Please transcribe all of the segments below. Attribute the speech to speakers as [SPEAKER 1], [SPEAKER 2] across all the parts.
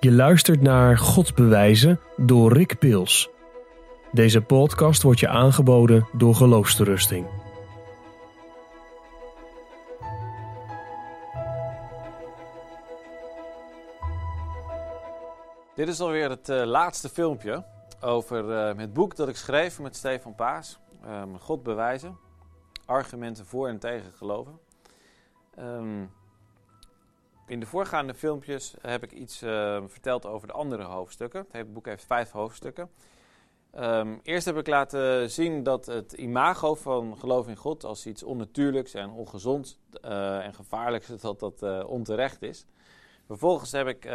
[SPEAKER 1] Je luistert naar God bewijzen door Rick Pils. Deze podcast wordt je aangeboden door Geloofsterusting.
[SPEAKER 2] Dit is alweer het uh, laatste filmpje over uh, het boek dat ik schreef met Stefan Paas. Um, God bewijzen. Argumenten voor en tegen geloven. Um, in de voorgaande filmpjes heb ik iets uh, verteld over de andere hoofdstukken. Het boek heeft vijf hoofdstukken. Um, eerst heb ik laten zien dat het imago van geloof in God als iets onnatuurlijks en ongezond uh, en gevaarlijks, dat dat uh, onterecht is. Vervolgens heb ik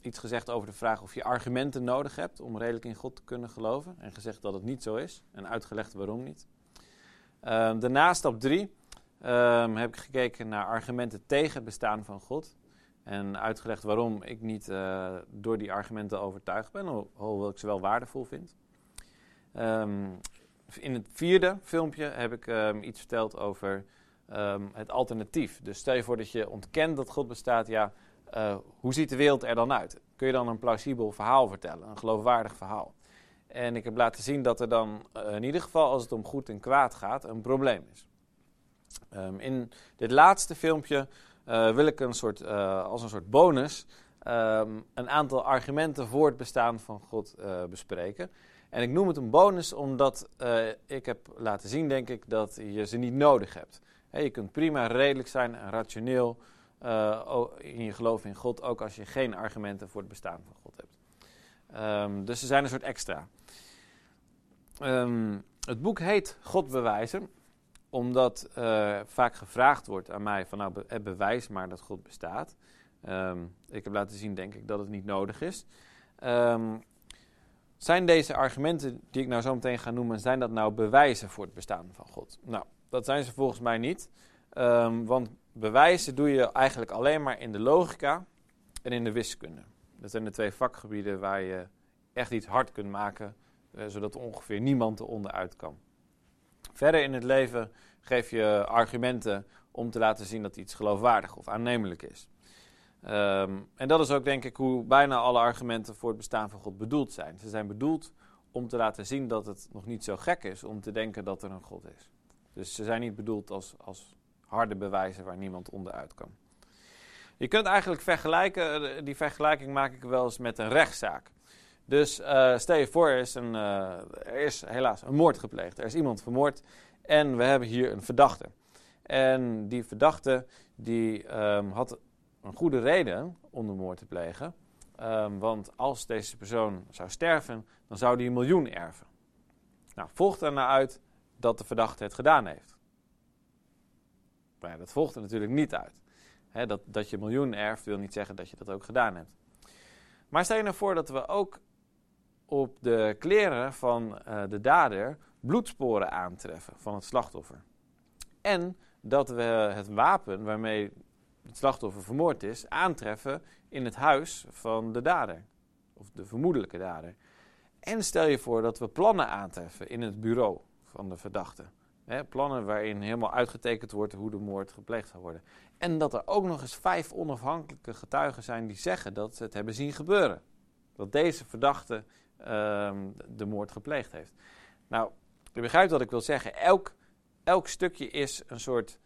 [SPEAKER 2] iets gezegd over de vraag of je argumenten nodig hebt om redelijk in God te kunnen geloven. En gezegd dat het niet zo is en uitgelegd waarom niet. Ehm, daarna, stap 3, um, heb ik gekeken naar argumenten tegen het bestaan van God. En uitgelegd waarom ik niet uh, door die argumenten overtuigd ben, hoewel ik ze wel waardevol vind. Um, in het vierde filmpje heb ik um, iets verteld over het alternatief. Dus stel je voor dat je ontkent dat God bestaat, ja, uh, hoe ziet de wereld er dan uit? Kun je dan een plausibel verhaal vertellen, een geloofwaardig verhaal? En ik heb laten zien dat er dan uh, in ieder geval als het om goed en kwaad gaat, een probleem is. Um, in dit laatste filmpje uh, wil ik een soort, uh, als een soort bonus um, een aantal argumenten voor het bestaan van God uh, bespreken. En ik noem het een bonus omdat ik heb laten zien, denk ik, dat je ze niet nodig hebt. He, je kunt prima redelijk zijn en rationeel in je geloof in God, ook als je geen argumenten voor het bestaan van God hebt. Um, dus ze zijn een soort extra. het boek heet God bewijzen omdat uh, vaak gevraagd wordt aan mij van nou be bewijs maar dat God bestaat. Um, ik heb laten zien denk ik dat het niet nodig is. Um, zijn deze argumenten die ik nou zo meteen ga noemen, zijn dat nou bewijzen voor het bestaan van God? Nou, dat zijn ze volgens mij niet. Um, want bewijzen doe je eigenlijk alleen maar in de logica en in de wiskunde. Dat zijn de twee vakgebieden waar je echt iets hard kunt maken, uh, zodat ongeveer niemand eronder uit kan. Verder in het leven geef je argumenten om te laten zien dat iets geloofwaardig of aannemelijk is. Um, en dat is ook denk ik hoe bijna alle argumenten voor het bestaan van God bedoeld zijn. Ze zijn bedoeld om te laten zien dat het nog niet zo gek is om te denken dat er een God is. Dus ze zijn niet bedoeld als, als harde bewijzen waar niemand onderuit kan. Je kunt eigenlijk vergelijken, eh, die vergelijking maak ik wel eens met een rechtszaak. Dus uh, stel je voor, er is, uh, er is helaas een moord gepleegd. Er is iemand vermoord en we hebben hier een verdachte. En die verdachte die, um, had een goede reden om de moord te plegen. Um, want als deze persoon zou sterven, dan zou hij een miljoen erven. Nou, volgt er nou uit dat de verdachte het gedaan heeft? Maar ja, dat volgt er natuurlijk niet uit. Dat, dat je een miljoen erft wil niet zeggen dat je dat ook gedaan hebt. Maar stel je nou voor dat we ook op de kleren van uh, de dader bloedsporen aantreffen van het slachtoffer. En dat we het wapen waarmee het slachtoffer vermoord is, aantreffen in het huis van de dader. Of de vermoedelijke dader. En stel je voor dat we plannen aantreffen in het bureau van de verdachte. Plannen waarin helemaal uitgetekend wordt hoe de moord gepleegd zal worden. En dat er ook nog eens vijf onafhankelijke getuigen zijn die zeggen dat ze het hebben zien gebeuren. Dat deze verdachte um, de moord gepleegd heeft. Nou, je begrijpt wat ik wil zeggen. Elk, elk stukje is een soort,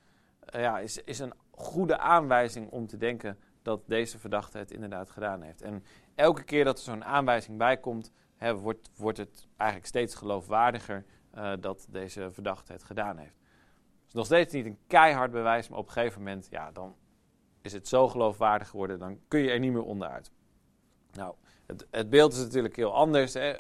[SPEAKER 2] uh, ja, is, is een goede aanwijzing om te denken dat deze verdachte het inderdaad gedaan heeft. En elke keer dat er zo'n aanwijzing bij komt, hè, wordt, wordt het eigenlijk steeds geloofwaardiger uh, dat deze verdachte het gedaan heeft. Het is nog steeds niet een keihard bewijs, maar op een gegeven moment, ja, dan is het zo geloofwaardig geworden, dan kun je er niet meer onderuit. Nou, het, beeld is natuurlijk heel anders, hè?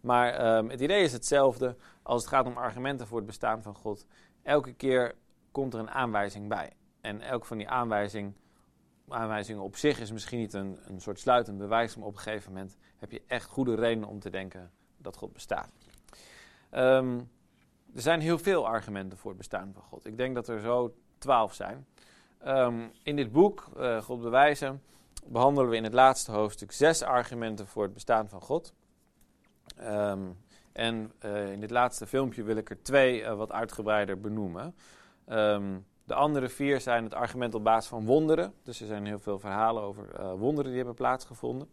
[SPEAKER 2] maar um, het idee is hetzelfde als het gaat om argumenten voor het bestaan van God. Elke keer komt er een aanwijzing bij. En elk van die aanwijzing, aanwijzingen op zich is misschien niet een, een soort sluitend bewijs, maar op een gegeven moment heb je echt goede redenen om te denken dat God bestaat. Um, er zijn heel veel argumenten voor het bestaan van God. Ik denk dat er zo twaalf zijn. Um, in dit boek, uh, God bewijzen, behandelen we in het laatste hoofdstuk zes argumenten voor het bestaan van God. Um, en uh, in dit laatste filmpje wil ik er twee uh, wat uitgebreider benoemen. Um, De andere vier zijn het argument op basis van wonderen. Dus er zijn heel veel verhalen over uh, wonderen die hebben plaatsgevonden.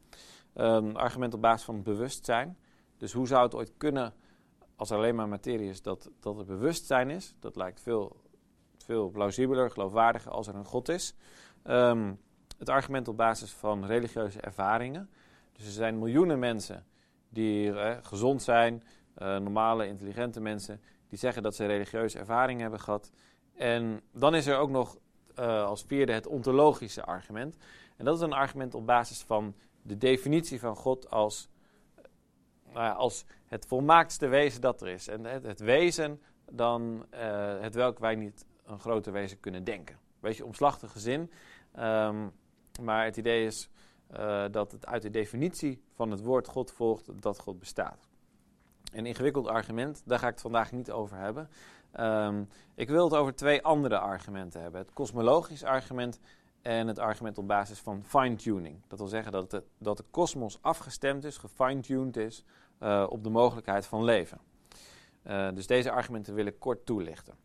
[SPEAKER 2] Um, argument op basis van bewustzijn. Dus hoe zou het ooit kunnen, als er alleen maar materie is, dat, dat er bewustzijn is? Dat lijkt veel, veel plausibeler, geloofwaardiger als er een God is. Um, het argument op basis van religieuze ervaringen. Dus er zijn miljoenen mensen die eh, gezond zijn, uh, normale, intelligente mensen, die zeggen dat ze religieuze ervaringen hebben gehad. En dan is er ook nog uh, als vierde het ontologische argument. En dat is een argument op basis van de definitie van God als, nou als het volmaaktste wezen dat er is. En het, wezen dan uh, het welk wij niet een groter wezen kunnen denken. Beetje omslachtige zin. Um, maar het idee is uh, dat het uit de definitie van het woord God volgt dat God bestaat. Een ingewikkeld argument, daar ga ik het vandaag niet over hebben. Um, ik wil het over twee andere argumenten hebben. Het kosmologisch argument en het argument op basis van fine-tuning. Dat wil zeggen dat, het, dat de kosmos afgestemd is, gefine-tuned is uh, op de mogelijkheid van leven. Uh, dus deze argumenten wil ik kort toelichten.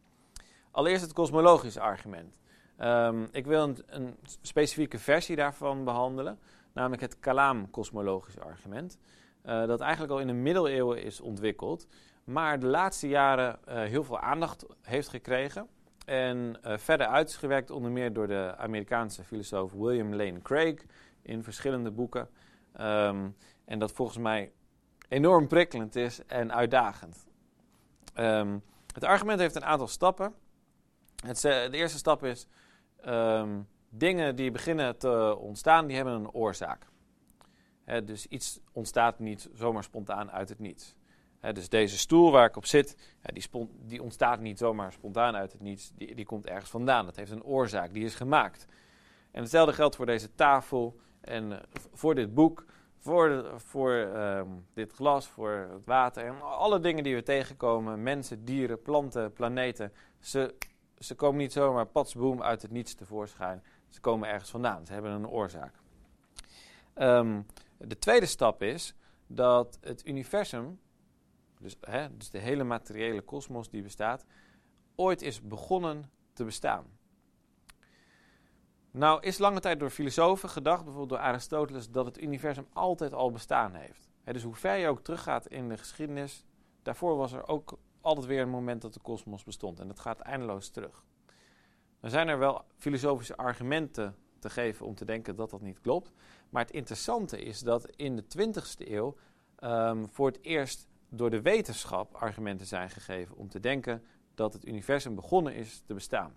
[SPEAKER 2] Allereerst het kosmologisch argument. Um, ik wil een, specifieke versie daarvan behandelen, namelijk het Kalam-kosmologisch argument. Uh, dat eigenlijk al in de middeleeuwen is ontwikkeld, maar de laatste jaren uh, heel veel aandacht heeft gekregen. En uh, verder uitgewerkt onder meer door de Amerikaanse filosoof William Lane Craig in verschillende boeken. Um, en dat volgens mij enorm prikkelend is en uitdagend. Um, het argument heeft een aantal stappen. Het, de eerste stap is um, dingen die beginnen te ontstaan, die hebben een oorzaak. Dus iets ontstaat niet zomaar spontaan uit het niets. Dus deze stoel waar ik op zit, die, die, ontstaat niet zomaar spontaan uit het niets. Die, die, komt ergens vandaan. Dat heeft een oorzaak, die is gemaakt. En hetzelfde geldt voor deze tafel en uh, voor dit boek, voor, voor um, dit glas, voor het water. En alle dingen die we tegenkomen, mensen, dieren, planten, planeten. Ze ze komen niet zomaar patsboom uit het niets tevoorschijn. Ze komen ergens vandaan. Ze hebben een oorzaak. Um, de tweede stap is dat het universum, dus, hè, dus de hele materiële kosmos die bestaat, ooit is begonnen te bestaan. Nou is lange tijd door filosofen gedacht, bijvoorbeeld door Aristoteles, dat het universum altijd al bestaan heeft. He, dus hoe ver je ook teruggaat in de geschiedenis, daarvoor was er ook altijd weer een moment dat de kosmos bestond. En dat gaat eindeloos terug. Dan zijn er wel filosofische argumenten te geven om te denken dat dat niet klopt. Maar het interessante is dat in de 20e eeuw um, voor het eerst door de wetenschap argumenten zijn gegeven om te denken dat het universum begonnen is te bestaan.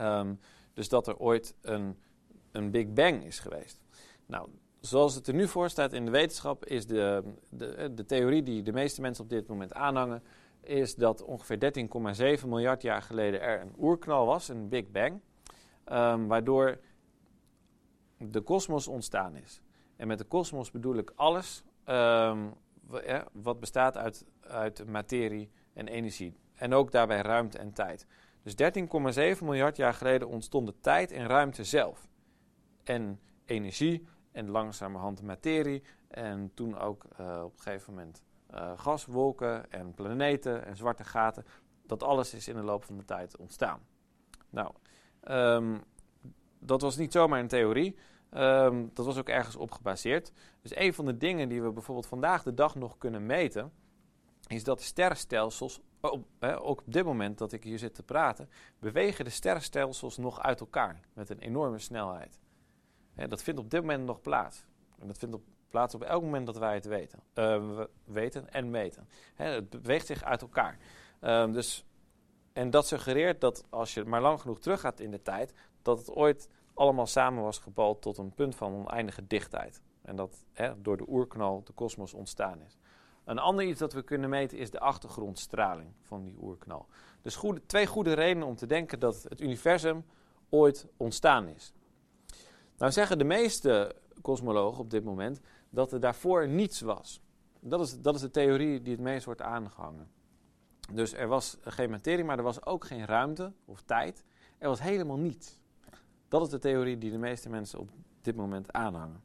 [SPEAKER 2] Um, dus dat er ooit een, een Big Bang is geweest. Nou, zoals het er nu voor staat in de wetenschap, is de, de, de theorie die de meeste mensen op dit moment aanhangen, is dat ongeveer 13,7 miljard jaar geleden er een oerknal was, een Big Bang, um, waardoor de kosmos ontstaan is. En met de kosmos bedoel ik alles um, wat bestaat uit, uit materie en energie. En ook daarbij ruimte en tijd. Dus 13,7 miljard jaar geleden ontstonden tijd en ruimte zelf. En energie en langzamerhand materie. En toen ook uh, op een gegeven moment uh, gaswolken en planeten en zwarte gaten. Dat alles is in de loop van de tijd ontstaan. Nou, um, dat was niet zomaar een theorie. Um, dat was ook ergens op gebaseerd. Dus een van de dingen die we bijvoorbeeld vandaag de dag nog kunnen meten, is dat sterrenstelsels, op, hè, ook op dit moment dat ik hier zit te praten, bewegen de sterrenstelsels nog uit elkaar met een enorme snelheid. Hè, dat vindt op dit moment nog plaats. En dat vindt op plaats op elk moment dat wij het weten, uh, weten en meten. Hè, het beweegt zich uit elkaar. Uh, dus, en dat suggereert dat als je maar lang genoeg teruggaat in de tijd, dat het ooit allemaal samen was gebald tot een punt van oneindige dichtheid. En dat hè, door de oerknal de kosmos ontstaan is. Een ander iets dat we kunnen meten is de achtergrondstraling van die oerknal. Dus goede, twee goede redenen om te denken dat het universum ooit ontstaan is. Nou zeggen de meeste kosmologen op dit moment dat er daarvoor niets was. Dat is, dat is de theorie die het meest wordt aangehangen. Dus er was geen materie, maar er was ook geen ruimte of tijd. Er was helemaal niets. Dat is de theorie die de meeste mensen op dit moment aanhangen.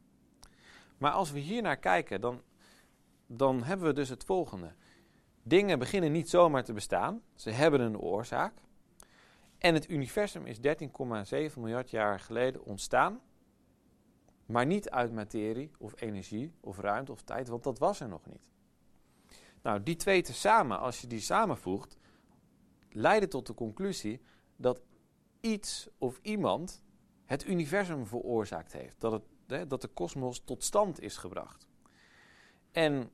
[SPEAKER 2] Maar als we hier naar kijken, dan, dan hebben we dus het volgende. Dingen beginnen niet zomaar te bestaan. Ze hebben een oorzaak. En het universum is 13,7 miljard jaar geleden ontstaan. Maar niet uit materie of energie of ruimte of tijd, want dat was er nog niet. Nou, die twee tezamen, als je die samenvoegt, leiden tot de conclusie dat iets of iemand het universum veroorzaakt heeft. Dat, het, hè, dat de kosmos tot stand is gebracht. En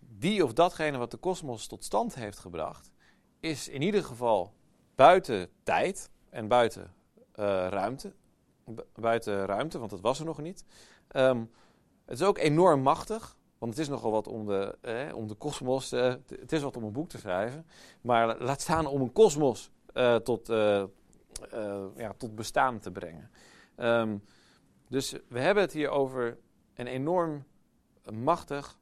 [SPEAKER 2] die of datgene wat de kosmos tot stand heeft gebracht, is in ieder geval buiten tijd en buiten uh, ruimte. Buiten ruimte, want dat was er nog niet. Um, het is ook enorm machtig. Want het is nogal wat om de, eh, om de kosmos. Eh, het is wat om een boek te schrijven. Maar laat staan om een kosmos eh, tot, ja, tot bestaan te brengen. Um, dus we hebben het hier over een enorm machtig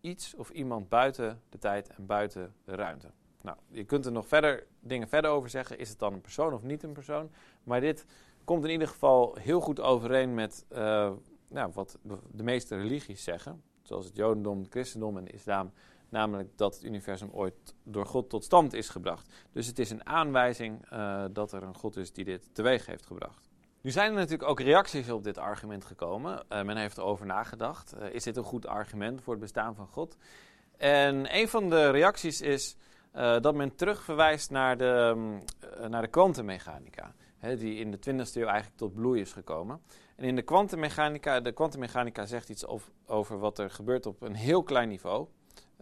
[SPEAKER 2] iets of iemand buiten de tijd en buiten de ruimte. Nou, je kunt er nog verder dingen verder over zeggen. Is het dan een persoon of niet een persoon? Maar dit komt in ieder geval heel goed overeen met uh, nou, wat de meeste religies zeggen. Zoals het Jodendom, het Christendom en de Islam. Namelijk dat het universum ooit door God tot stand is gebracht. Dus het is een aanwijzing uh, dat er een God is die dit teweeg heeft gebracht. Nu zijn er natuurlijk ook reacties op dit argument gekomen. Uh, men heeft erover nagedacht. Is dit een goed argument voor het bestaan van God? En een van de reacties is dat men terugverwijst naar de, um, naar de kwantummechanica. Die in de 20e eeuw eigenlijk tot bloei is gekomen. En in de kwantummechanica, de kwantummechanica zegt iets over, wat er gebeurt op een heel klein niveau.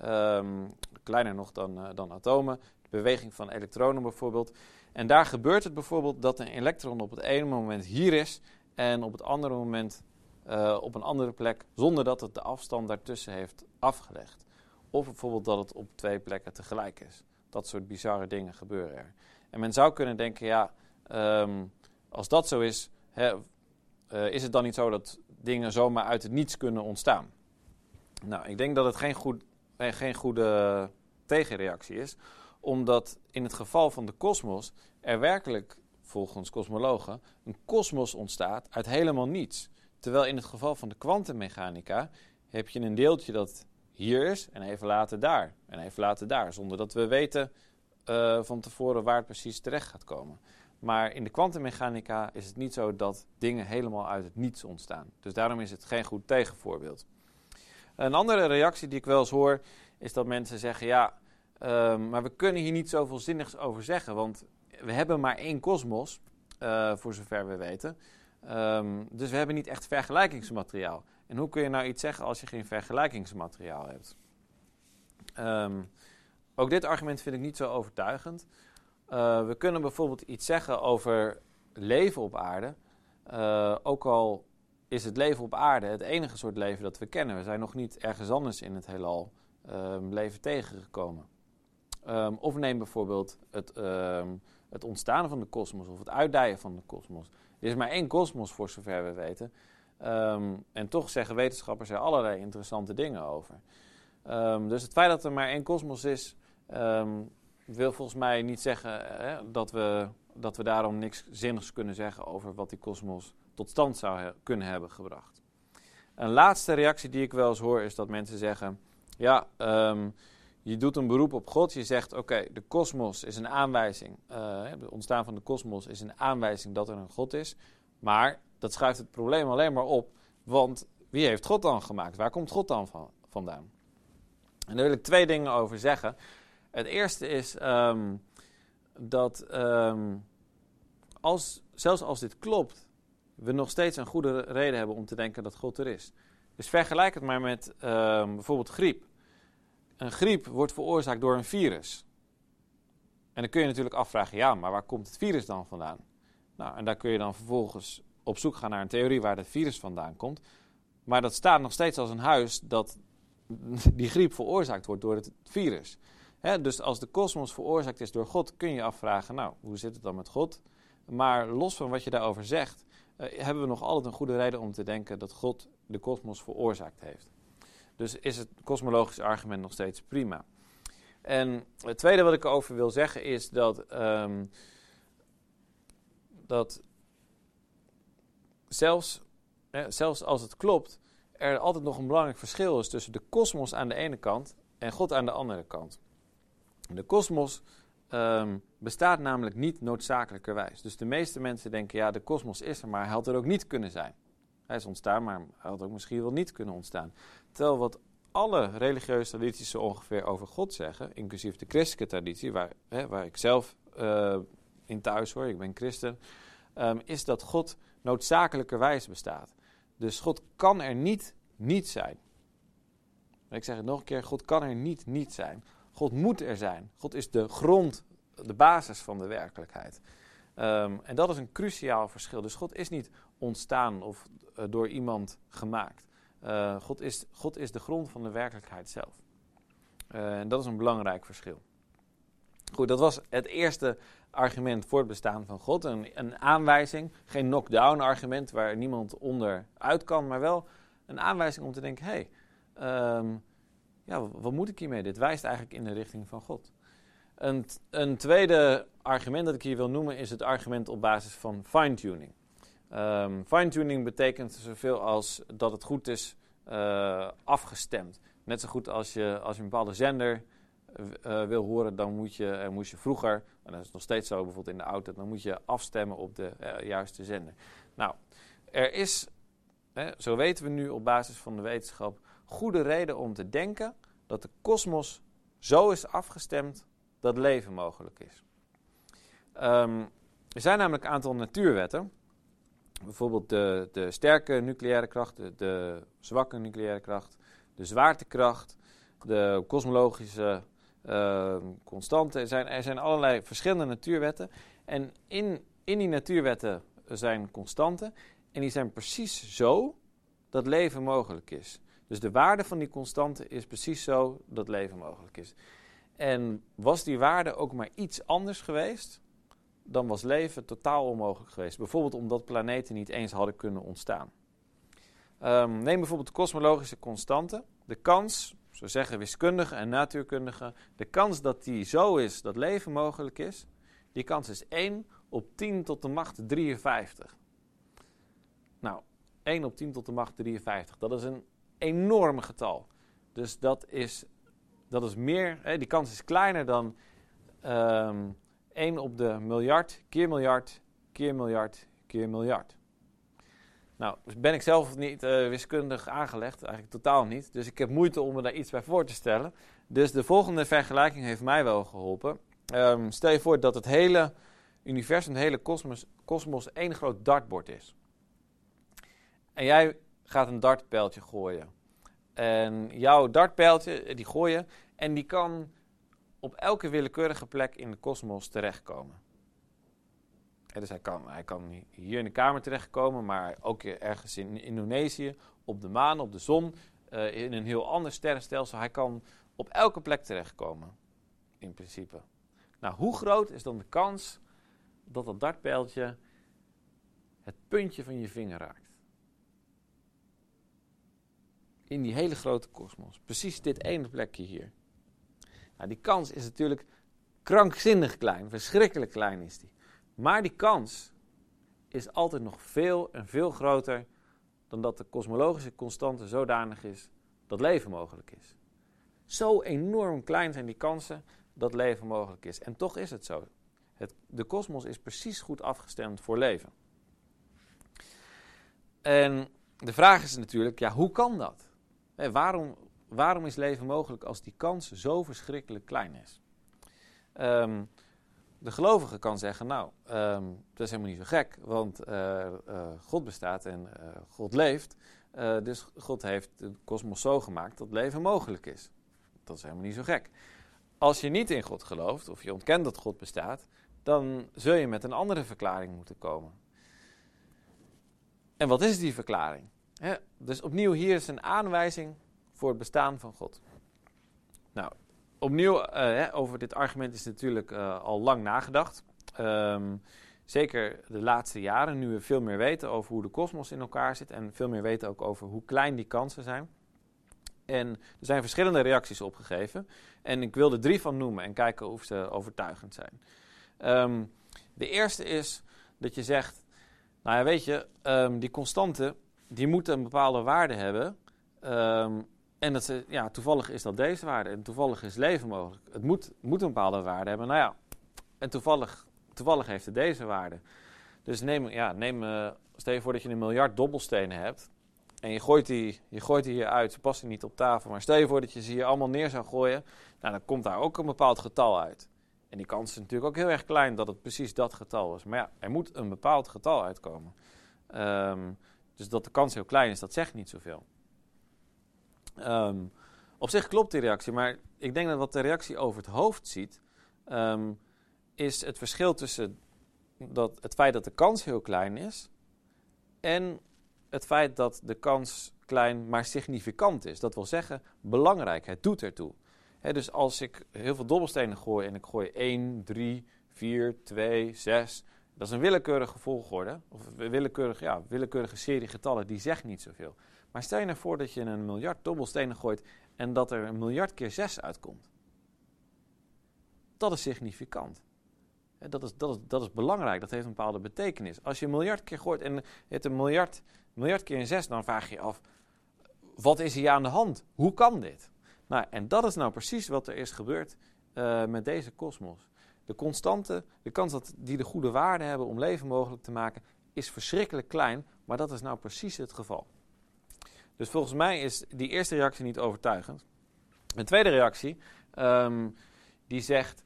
[SPEAKER 2] Um, kleiner nog dan, dan atomen. De beweging van elektronen bijvoorbeeld. En daar gebeurt het bijvoorbeeld dat een elektron op het ene moment hier is en op het andere moment uh, op een andere plek, zonder dat het de afstand daartussen heeft afgelegd. Of bijvoorbeeld dat het op twee plekken tegelijk is. Dat soort bizarre dingen gebeuren er. En men zou kunnen denken, ja, um, als dat zo is, uh, is het dan niet zo dat dingen zomaar uit het niets kunnen ontstaan? Nou, ik denk dat het geen, goed, eh, geen goede tegenreactie is omdat in het geval van de kosmos er werkelijk, volgens kosmologen, een kosmos ontstaat uit helemaal niets. Terwijl in het geval van de kwantummechanica heb je een deeltje dat hier is en even later daar en even later daar, zonder dat we weten uh, van tevoren waar het precies terecht gaat komen. Maar in de kwantummechanica is het niet zo dat dingen helemaal uit het niets ontstaan. Dus daarom is het geen goed tegenvoorbeeld. Een andere reactie die ik wel eens hoor, is dat mensen zeggen: ja, Um, maar we kunnen hier niet zoveel zinnigs over zeggen, want we hebben maar één kosmos, uh, voor zover we weten. Um, dus we hebben niet echt vergelijkingsmateriaal. En hoe kun je nou iets zeggen als je geen vergelijkingsmateriaal hebt? Um, ook dit argument vind ik niet zo overtuigend. Uh, we kunnen bijvoorbeeld iets zeggen over leven op aarde. Uh, ook al is het leven op aarde het enige soort leven dat we kennen. We zijn nog niet ergens anders in het heelal leven tegengekomen. Um, of neem bijvoorbeeld het, um, het ontstaan van de kosmos of het uitdijen van de kosmos. Er is maar één kosmos voor zover we weten. En toch zeggen wetenschappers er allerlei interessante dingen over. dus het feit dat er maar één kosmos is, wil volgens mij niet zeggen hè, dat, we, dat we daarom niks zinnigs kunnen zeggen over wat die kosmos tot stand zou kunnen hebben gebracht. Een laatste reactie die ik wel eens hoor is dat mensen zeggen: ja, um, je doet een beroep op God. Je zegt: Oké, de kosmos is een aanwijzing. Uh, het ontstaan van de kosmos is een aanwijzing dat er een God is. Maar dat schuift het probleem alleen maar op. Want wie heeft God dan gemaakt? Waar komt God dan van, vandaan? En daar wil ik twee dingen over zeggen. Het eerste is um, dat um, als, zelfs als dit klopt, we nog steeds een goede reden hebben om te denken dat God er is. Dus vergelijk het maar met um, bijvoorbeeld griep een griep wordt veroorzaakt door een virus. En dan kun je natuurlijk afvragen, ja, maar waar komt het virus dan vandaan? Nou, en daar kun je dan vervolgens op zoek gaan naar een theorie waar het virus vandaan komt. Maar dat staat nog steeds als een huis dat die griep veroorzaakt wordt door het virus. Dus als de kosmos veroorzaakt is door God, kun je afvragen, nou, hoe zit het dan met God? Maar los van wat je daarover zegt, uh, hebben we nog altijd een goede reden om te denken dat God de kosmos veroorzaakt heeft. Dus is het kosmologische argument nog steeds prima. En het tweede wat ik over wil zeggen is dat, um, dat zelfs, eh, zelfs als het klopt, er altijd nog een belangrijk verschil is tussen de kosmos aan de ene kant en God aan de andere kant. De kosmos ehm, bestaat namelijk niet noodzakelijkerwijs. Dus de meeste mensen denken, ja, de kosmos is er, maar hij had er ook niet kunnen zijn. Hij is ontstaan, maar hij had ook misschien wel niet kunnen ontstaan. Terwijl wat alle religieuze tradities zo ongeveer over God zeggen, inclusief de christelijke traditie, waar, hè, waar ik zelf uh, in thuis hoor, ik ben christen, um, is dat God noodzakelijkerwijs bestaat. Dus God kan er niet niet zijn. Ik zeg het nog een keer, God kan er niet niet zijn. God moet er zijn. God is de grond, de basis van de werkelijkheid. Um, en dat is een cruciaal verschil. Dus God is niet ontstaan of uh, door iemand gemaakt. Uh, God, is, God is de grond van de werkelijkheid zelf. Uh, en dat is een belangrijk verschil. Goed, dat was het eerste argument voor het bestaan van God. Een, een aanwijzing, geen knock-down argument waar niemand onder uit kan, maar wel een aanwijzing om te denken: hé, hey, um, ja, wat moet ik hiermee? Dit wijst eigenlijk in de richting van God. Een, een tweede argument dat ik hier wil noemen is het argument op basis van fine-tuning. Um, fine-tuning betekent zoveel als dat het goed is uh, afgestemd. Net zo goed als je, als je een bepaalde zender uh, wil horen, dan moet je, moest je vroeger, en dat is nog steeds zo bijvoorbeeld in de auto, dan moet je afstemmen op de juiste zender. Nou, er is, hè, zo weten we nu op basis van de wetenschap, goede reden om te denken dat de kosmos zo is afgestemd dat leven mogelijk is. Um, er zijn namelijk een aantal natuurwetten. Bijvoorbeeld de, de sterke nucleaire kracht, de, de zwakke nucleaire kracht, de zwaartekracht, de kosmologische uh, constanten. Er zijn, er zijn allerlei verschillende natuurwetten. En in, in die natuurwetten zijn constanten. En die zijn precies zo dat leven mogelijk is. Dus de waarde van die constante is precies zo dat leven mogelijk is. En was die waarde ook maar iets anders geweest, dan was leven totaal onmogelijk geweest. Bijvoorbeeld omdat planeten niet eens hadden kunnen ontstaan. Um, neem bijvoorbeeld de kosmologische constante. De kans, zo zeggen wiskundigen en natuurkundigen, de kans dat die zo is dat leven mogelijk is, die kans is 1 op 10 tot de macht 53. Nou, 1 op 10 tot de macht 53, dat is een enorm getal. Dus dat is, dat is meer, hè, die kans is kleiner dan um, 1 op de miljard, keer miljard, keer miljard, keer miljard. Nou, dus ben ik zelf niet uh, wiskundig aangelegd, eigenlijk totaal niet. Dus ik heb moeite om me daar iets bij voor te stellen. Dus de volgende vergelijking heeft mij wel geholpen. Um, stel je voor dat het hele universum, het hele kosmos, kosmos één groot dartbord is. En jij gaat een dartpijltje gooien. En jouw dartpijltje, eh, die gooien, en die kan op elke willekeurige plek in de kosmos terechtkomen. En dus hij kan, hij kan hier in de kamer terechtkomen, maar ook ergens in Indonesië, op de maan, op de zon, uh, in een heel ander sterrenstelsel. Hij kan op elke plek terechtkomen, in principe. Nou, hoe groot is dan de kans dat dat dartpijltje het puntje van je vinger raakt? In die hele grote kosmos. Precies dit ene plekje hier. Nou, die kans is natuurlijk krankzinnig klein, verschrikkelijk klein is die. Maar die kans is altijd nog veel en veel groter dan dat de kosmologische constante zodanig is dat leven mogelijk is. Zo enorm klein zijn die kansen dat leven mogelijk is. En toch is het zo. Het, de kosmos is precies goed afgestemd voor leven. En de vraag is natuurlijk, ja, hoe kan dat? Waarom, waarom is leven mogelijk als die kans zo verschrikkelijk klein is? Um, de gelovige kan zeggen, nou, um, dat is helemaal niet zo gek, want uh, uh, God bestaat en uh, God leeft. dus God heeft de kosmos zo gemaakt dat leven mogelijk is. Dat is helemaal niet zo gek. Als je niet in God gelooft, of je ontkent dat God bestaat, dan zul je met een andere verklaring moeten komen. En wat is die verklaring? Dus opnieuw, hier is een aanwijzing voor het bestaan van God. Nou, opnieuw, uh, over dit argument is natuurlijk uh, al lang nagedacht. Um, zeker de laatste jaren, nu we veel meer weten over hoe de kosmos in elkaar zit en veel meer weten ook over hoe klein die kansen zijn. En er zijn verschillende reacties opgegeven. En ik wil er drie van noemen en kijken of ze overtuigend zijn. Um, de eerste is dat je zegt, nou ja, weet je, um, die constanten, die moeten een bepaalde waarde hebben. Um, en dat ze, ja, toevallig is dat deze waarde en toevallig is leven mogelijk. Het moet, moet een bepaalde waarde hebben. Nou ja, en toevallig, toevallig heeft het deze waarde. Dus neem, ja, neem, uh, stel je voor dat je een miljard dobbelstenen hebt. En je gooit, die, je gooit die hier uit, ze passen niet op tafel. Maar stel je voor dat je ze hier allemaal neer zou gooien. Nou, dan komt daar ook een bepaald getal uit. En die kans is natuurlijk ook heel erg klein dat het precies dat getal is. Maar ja, er moet een bepaald getal uitkomen. Um, dus dat de kans heel klein is, dat zegt niet zoveel. Um, op zich klopt die reactie, maar ik denk dat wat de reactie over het hoofd ziet, um, is het verschil tussen dat, het feit dat de kans heel klein is en het feit dat de kans klein maar significant is. Dat wil zeggen, belangrijk, het doet ertoe. Dus als ik heel veel dobbelstenen gooi en ik gooi 1, 3, 4, 2, 6, dat is een willekeurige volgorde, of een willekeurige, ja, willekeurige serie getallen, die zegt niet zoveel. Maar stel je nou voor dat je een miljard dobbelstenen gooit en dat er een miljard keer 6 uitkomt. Dat is significant. Dat is, dat, is, dat is belangrijk, dat heeft een bepaalde betekenis. Als je een miljard keer gooit en je hebt een miljard, miljard keer een 6, dan vraag je je af, wat is hier aan de hand? Hoe kan dit? Nou, en dat is nou precies wat er is gebeurd uh, met deze kosmos. De constante, de kans dat die de goede waarde hebben om leven mogelijk te maken, is verschrikkelijk klein, maar dat is nou precies het geval. Dus volgens mij is die eerste reactie niet overtuigend. Een tweede reactie, um, die zegt,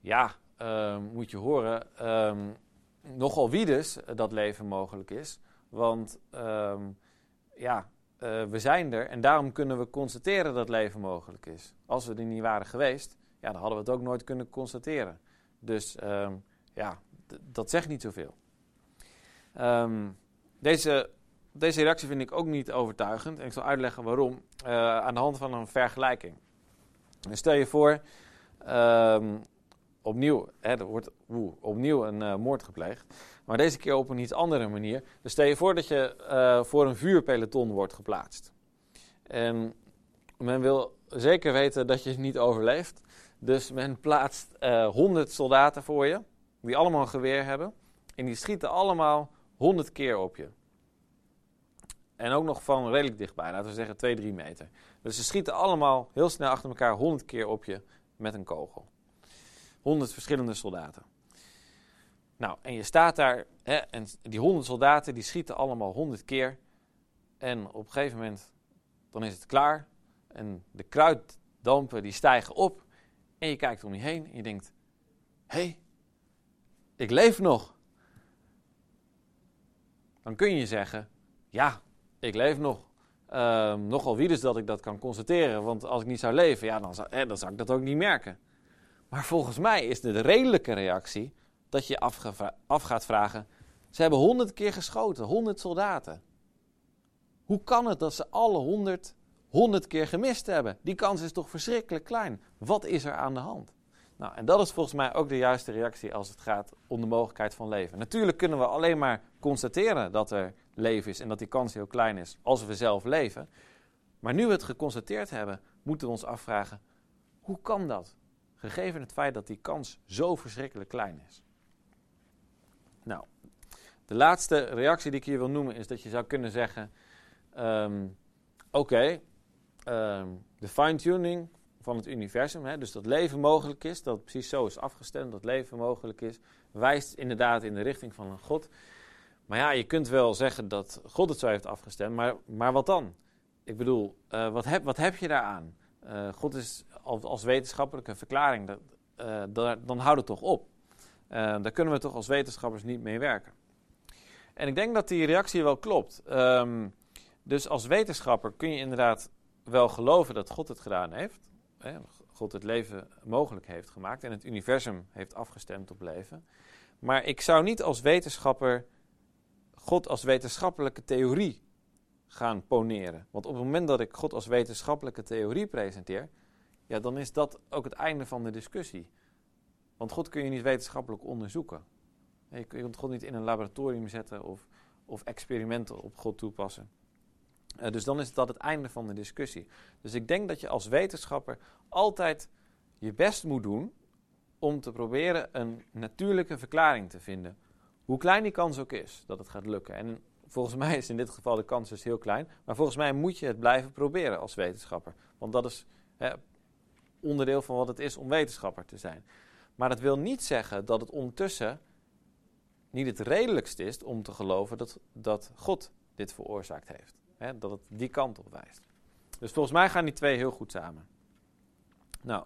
[SPEAKER 2] ja, um, moet je horen, um, nogal wie dus dat leven mogelijk is. Want ja, uh, we zijn er en daarom kunnen we constateren dat leven mogelijk is. Als we er niet waren geweest, ja, dan hadden we het ook nooit kunnen constateren. Dus um, ja, dat zegt niet zoveel. Um, deze, deze reactie vind ik ook niet overtuigend. En ik zal uitleggen waarom. Uh, aan de hand van een vergelijking. Dus stel je voor, um, opnieuw, hè, er wordt opnieuw een uh, moord gepleegd. Maar deze keer op een iets andere manier. Dus stel je voor dat je uh, voor een vuurpeloton wordt geplaatst. En men wil zeker weten dat je niet overleeft. Dus men plaatst uh, 100 soldaten voor je, die allemaal een geweer hebben. En die schieten allemaal 100 keer op je. En ook nog van redelijk dichtbij, laten we zeggen 2, 3 meter. Dus ze schieten allemaal heel snel achter elkaar 100 keer op je met een kogel. 100 verschillende soldaten. Nou, en je staat daar, hè, en die 100 soldaten die schieten allemaal 100 keer. En op een gegeven moment, dan is het klaar. En de kruiddampen die stijgen op. En je kijkt om je heen en je denkt: hé, hey, ik leef nog. Dan kun je zeggen: ja, ik leef nog. Uh, nogal wie dus dat ik dat kan constateren. Want als ik niet zou leven, ja, dan, zou, dan zou ik dat ook niet merken. Maar volgens mij is de redelijke reactie dat je af gaat vragen: ze hebben honderd keer geschoten, honderd soldaten. Hoe kan het dat ze alle honderd 100 keer gemist hebben. Die kans is toch verschrikkelijk klein. Wat is er aan de hand? Nou, en dat is volgens mij ook de juiste reactie als het gaat om de mogelijkheid van leven. Natuurlijk kunnen we alleen maar constateren dat er leven is en dat die kans heel klein is als we zelf leven. Maar nu we het geconstateerd hebben, moeten we ons afvragen: hoe kan dat? Gegeven het feit dat die kans zo verschrikkelijk klein is. Nou, de laatste reactie die ik hier wil noemen is dat je zou kunnen zeggen: um, Oké, Ehm, de fine-tuning van het universum, hè, dus dat leven mogelijk is, dat precies zo is afgestemd, dat leven mogelijk is, wijst inderdaad in de richting van een God. Maar ja, je kunt wel zeggen dat God het zo heeft afgestemd, maar, maar wat dan? Ik bedoel, uh, wat, heb, wat heb je daaraan? Uh, God is als, wetenschappelijke verklaring, dat, uh, dan houdt het toch op. daar kunnen we toch als wetenschappers niet mee werken. En ik denk dat die reactie wel klopt. Um, dus als wetenschapper kun je inderdaad wel geloven dat God het gedaan heeft. Hè, God het leven mogelijk heeft gemaakt en het universum heeft afgestemd op leven. Maar ik zou niet als wetenschapper God als wetenschappelijke theorie gaan poneren. Want op het moment dat ik God als wetenschappelijke theorie presenteer, ja, dan is dat ook het einde van de discussie. Want God kun je niet wetenschappelijk onderzoeken. Je kunt God niet in een laboratorium zetten of, of experimenten op God toepassen. Uh, dus dan is dat het einde van de discussie. Dus ik denk dat je als wetenschapper altijd je best moet doen om te proberen een natuurlijke verklaring te vinden. Hoe klein die kans ook is dat het gaat lukken. En volgens mij is in dit geval de kans dus heel klein. Maar volgens mij moet je het blijven proberen als wetenschapper. Want dat is hè, onderdeel van wat het is om wetenschapper te zijn. Maar dat wil niet zeggen dat het ondertussen niet het redelijkst is om te geloven dat, dat God dit veroorzaakt heeft. Dat het die kant op wijst. Dus volgens mij gaan die twee heel goed samen. Nou,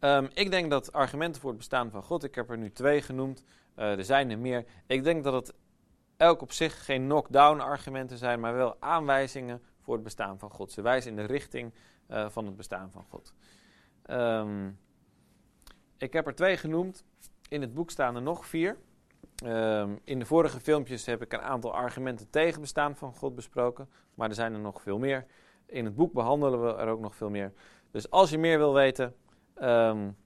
[SPEAKER 2] um, ik denk dat argumenten voor het bestaan van God, ik heb er nu twee genoemd, uh, er zijn er meer. Ik denk dat het elk op zich geen knock-down argumenten zijn, maar wel aanwijzingen voor het bestaan van God. Ze wijzen in de richting uh, van het bestaan van God. Um, ik heb er twee genoemd. In het boek staan er nog vier. Um, in de vorige filmpjes heb ik een aantal argumenten tegen bestaan van God besproken, maar er zijn er nog veel meer. In het boek behandelen we er ook nog veel meer. Dus als je meer wil weten, um,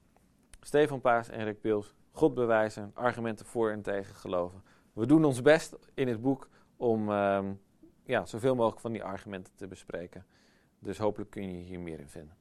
[SPEAKER 2] Stefan Paas en Rick Pils, God bewijzen, argumenten voor en tegen geloven. We doen ons best in het boek om um, ja, zoveel mogelijk van die argumenten te bespreken. Dus hopelijk kun je hier meer in vinden.